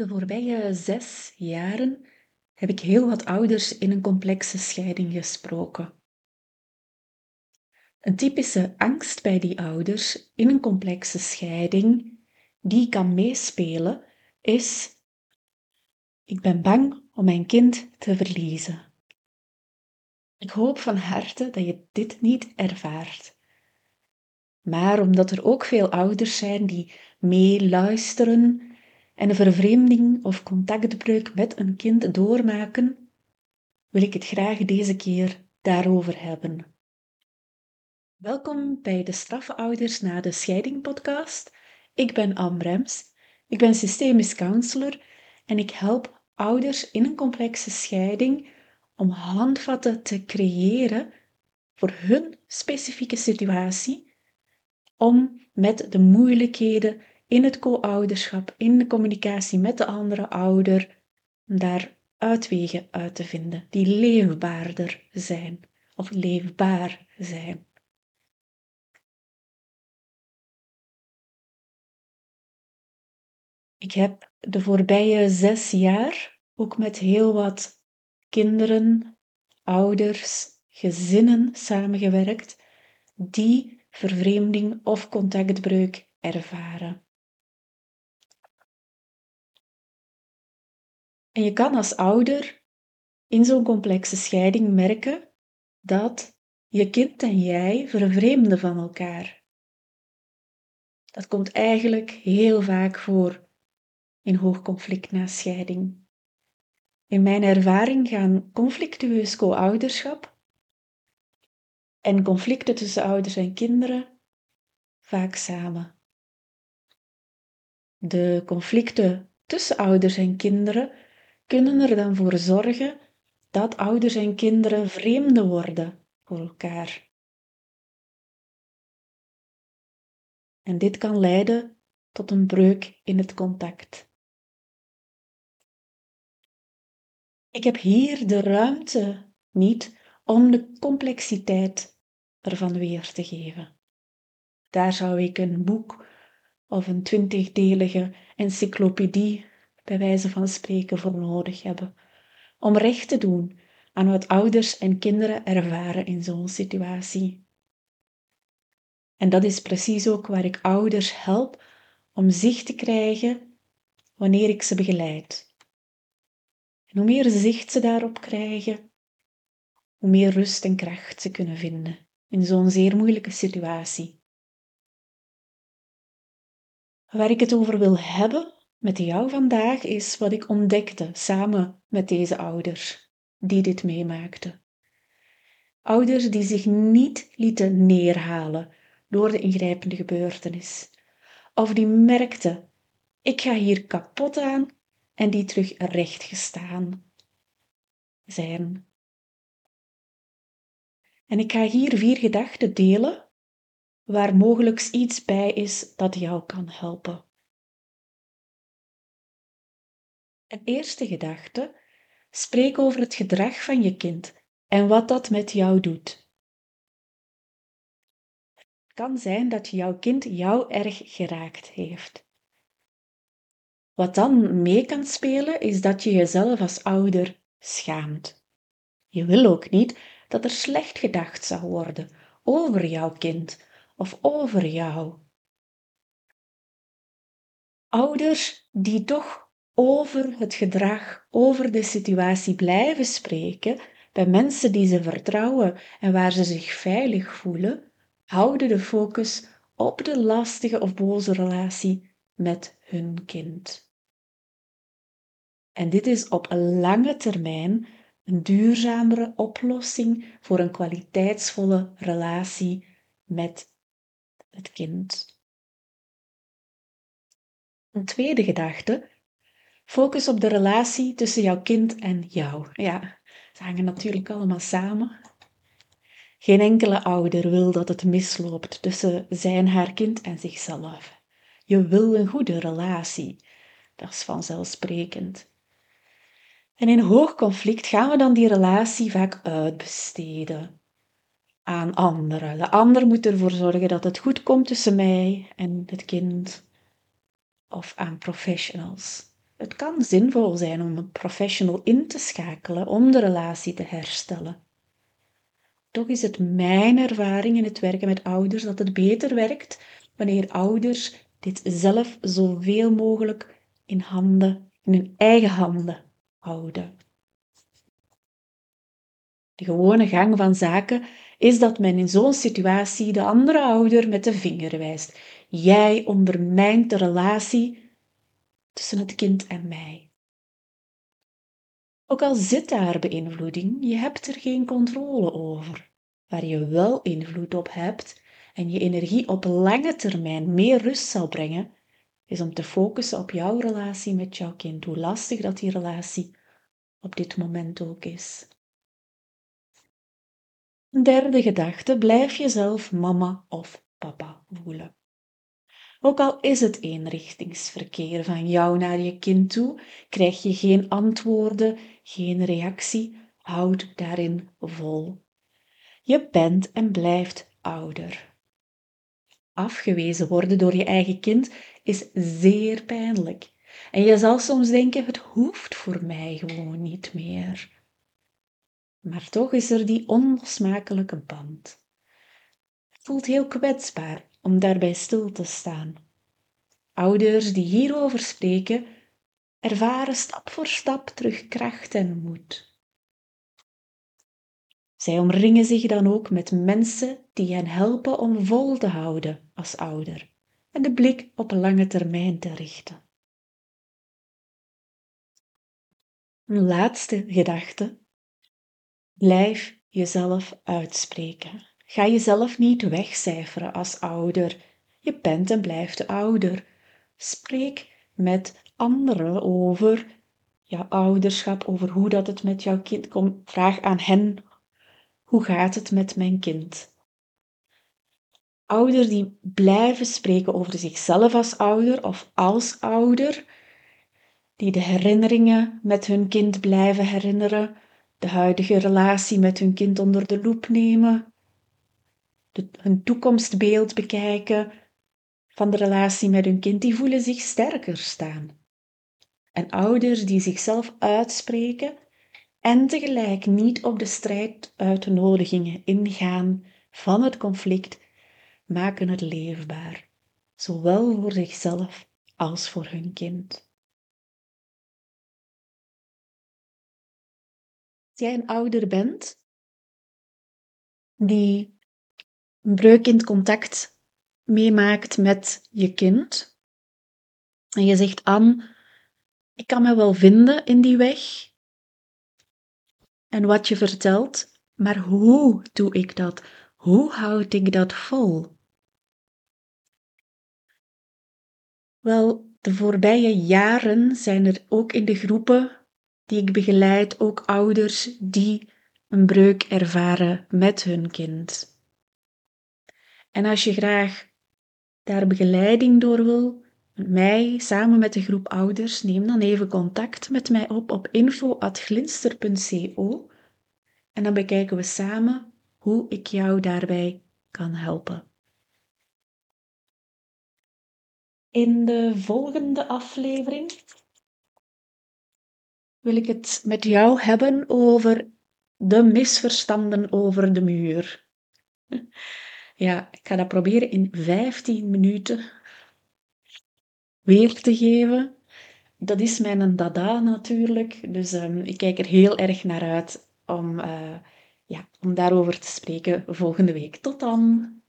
De voorbije zes jaren heb ik heel wat ouders in een complexe scheiding gesproken. Een typische angst bij die ouders in een complexe scheiding die kan meespelen is: ik ben bang om mijn kind te verliezen. Ik hoop van harte dat je dit niet ervaart. Maar omdat er ook veel ouders zijn die meeluisteren en vervreemding of contactbreuk met een kind doormaken, wil ik het graag deze keer daarover hebben. Welkom bij de Strafouders na de Scheiding podcast. Ik ben Anne Brems, ik ben systemisch counselor en ik help ouders in een complexe scheiding om handvatten te creëren voor hun specifieke situatie, om met de moeilijkheden in het co-ouderschap, in de communicatie met de andere ouder, daar uitwegen uit te vinden die leefbaarder zijn of leefbaar zijn. Ik heb de voorbije zes jaar ook met heel wat kinderen, ouders, gezinnen samengewerkt die vervreemding of contactbreuk ervaren. En je kan als ouder in zo'n complexe scheiding merken dat je kind en jij vervreemden van elkaar. Dat komt eigenlijk heel vaak voor in hoog conflict na scheiding. In mijn ervaring gaan conflictueus co-ouderschap en conflicten tussen ouders en kinderen vaak samen. De conflicten tussen ouders en kinderen kunnen er dan voor zorgen dat ouders en kinderen vreemden worden voor elkaar. En dit kan leiden tot een breuk in het contact. Ik heb hier de ruimte niet om de complexiteit ervan weer te geven. Daar zou ik een boek of een twintigdelige encyclopedie bij wijze van spreken voor nodig hebben. Om recht te doen aan wat ouders en kinderen ervaren in zo'n situatie. En dat is precies ook waar ik ouders help om zicht te krijgen wanneer ik ze begeleid. En hoe meer zicht ze daarop krijgen, hoe meer rust en kracht ze kunnen vinden in zo'n zeer moeilijke situatie. Waar ik het over wil hebben met jou vandaag is wat ik ontdekte samen met deze ouders die dit meemaakten. Ouders die zich niet lieten neerhalen door de ingrijpende gebeurtenis, of die merkten: ik ga hier kapot aan en die terug rechtgestaan zijn. En ik ga hier vier gedachten delen waar mogelijk iets bij is dat jou kan helpen. Een eerste gedachte: spreek over het gedrag van je kind en wat dat met jou doet. Het kan zijn dat jouw kind jou erg geraakt heeft. Wat dan mee kan spelen, is dat je jezelf als ouder schaamt. Je wil ook niet dat er slecht gedacht zou worden over jouw kind of over jou. Ouders die toch over het gedrag, over de situatie blijven spreken bij mensen die ze vertrouwen en waar ze zich veilig voelen, houden de focus op de lastige of boze relatie met hun kind. En dit is op een lange termijn een duurzamere oplossing voor een kwaliteitsvolle relatie met het kind. Een tweede gedachte Focus op de relatie tussen jouw kind en jou. Ja, ze hangen natuurlijk allemaal samen. Geen enkele ouder wil dat het misloopt tussen zijn, haar kind en zichzelf. Je wil een goede relatie. Dat is vanzelfsprekend. En in hoog conflict gaan we dan die relatie vaak uitbesteden aan anderen. De ander moet ervoor zorgen dat het goed komt tussen mij en het kind of aan professionals het kan zinvol zijn om een professional in te schakelen om de relatie te herstellen. Toch is het mijn ervaring in het werken met ouders dat het beter werkt wanneer ouders dit zelf zoveel mogelijk in handen, in hun eigen handen houden. De gewone gang van zaken is dat men in zo'n situatie de andere ouder met de vinger wijst. Jij ondermijnt de relatie tussen het kind en mij. Ook al zit daar beïnvloeding, je hebt er geen controle over. Waar je wel invloed op hebt en je energie op lange termijn meer rust zal brengen, is om te focussen op jouw relatie met jouw kind, hoe lastig dat die relatie op dit moment ook is. Een derde gedachte, blijf jezelf mama of papa voelen. Ook al is het eenrichtingsverkeer van jou naar je kind toe, krijg je geen antwoorden, geen reactie, houd daarin vol. Je bent en blijft ouder. Afgewezen worden door je eigen kind is zeer pijnlijk. En je zal soms denken: het hoeft voor mij gewoon niet meer. Maar toch is er die onlosmakelijke band. Het voelt heel kwetsbaar om daarbij stil te staan. Ouders die hierover spreken, ervaren stap voor stap terug kracht en moed. Zij omringen zich dan ook met mensen die hen helpen om vol te houden als ouder en de blik op lange termijn te richten. Een laatste gedachte. Blijf jezelf uitspreken. Ga jezelf niet wegcijferen als ouder. Je bent en blijft ouder. Spreek met anderen over jouw ouderschap, over hoe dat het met jouw kind komt. Vraag aan hen, hoe gaat het met mijn kind? Ouders die blijven spreken over zichzelf als ouder of als ouder, die de herinneringen met hun kind blijven herinneren, de huidige relatie met hun kind onder de loep nemen, hun toekomstbeeld bekijken van de relatie met hun kind, die voelen zich sterker staan. En ouders die zichzelf uitspreken en tegelijk niet op de strijduitnodigingen ingaan van het conflict, maken het leefbaar, zowel voor zichzelf als voor hun kind. Als jij een ouder bent die een breuk in het contact meemaakt met je kind en je zegt aan, ik kan me wel vinden in die weg en wat je vertelt, maar hoe doe ik dat? Hoe houd ik dat vol? Wel, de voorbije jaren zijn er ook in de groepen die ik begeleid ook ouders die een breuk ervaren met hun kind. En als je graag daar begeleiding door wil, mij samen met de groep ouders, neem dan even contact met mij op op info.glinster.co en dan bekijken we samen hoe ik jou daarbij kan helpen. In de volgende aflevering wil ik het met jou hebben over de misverstanden over de muur. Ja, ik ga dat proberen in 15 minuten weer te geven. Dat is mijn dada natuurlijk, dus um, ik kijk er heel erg naar uit om, uh, ja, om daarover te spreken volgende week. Tot dan!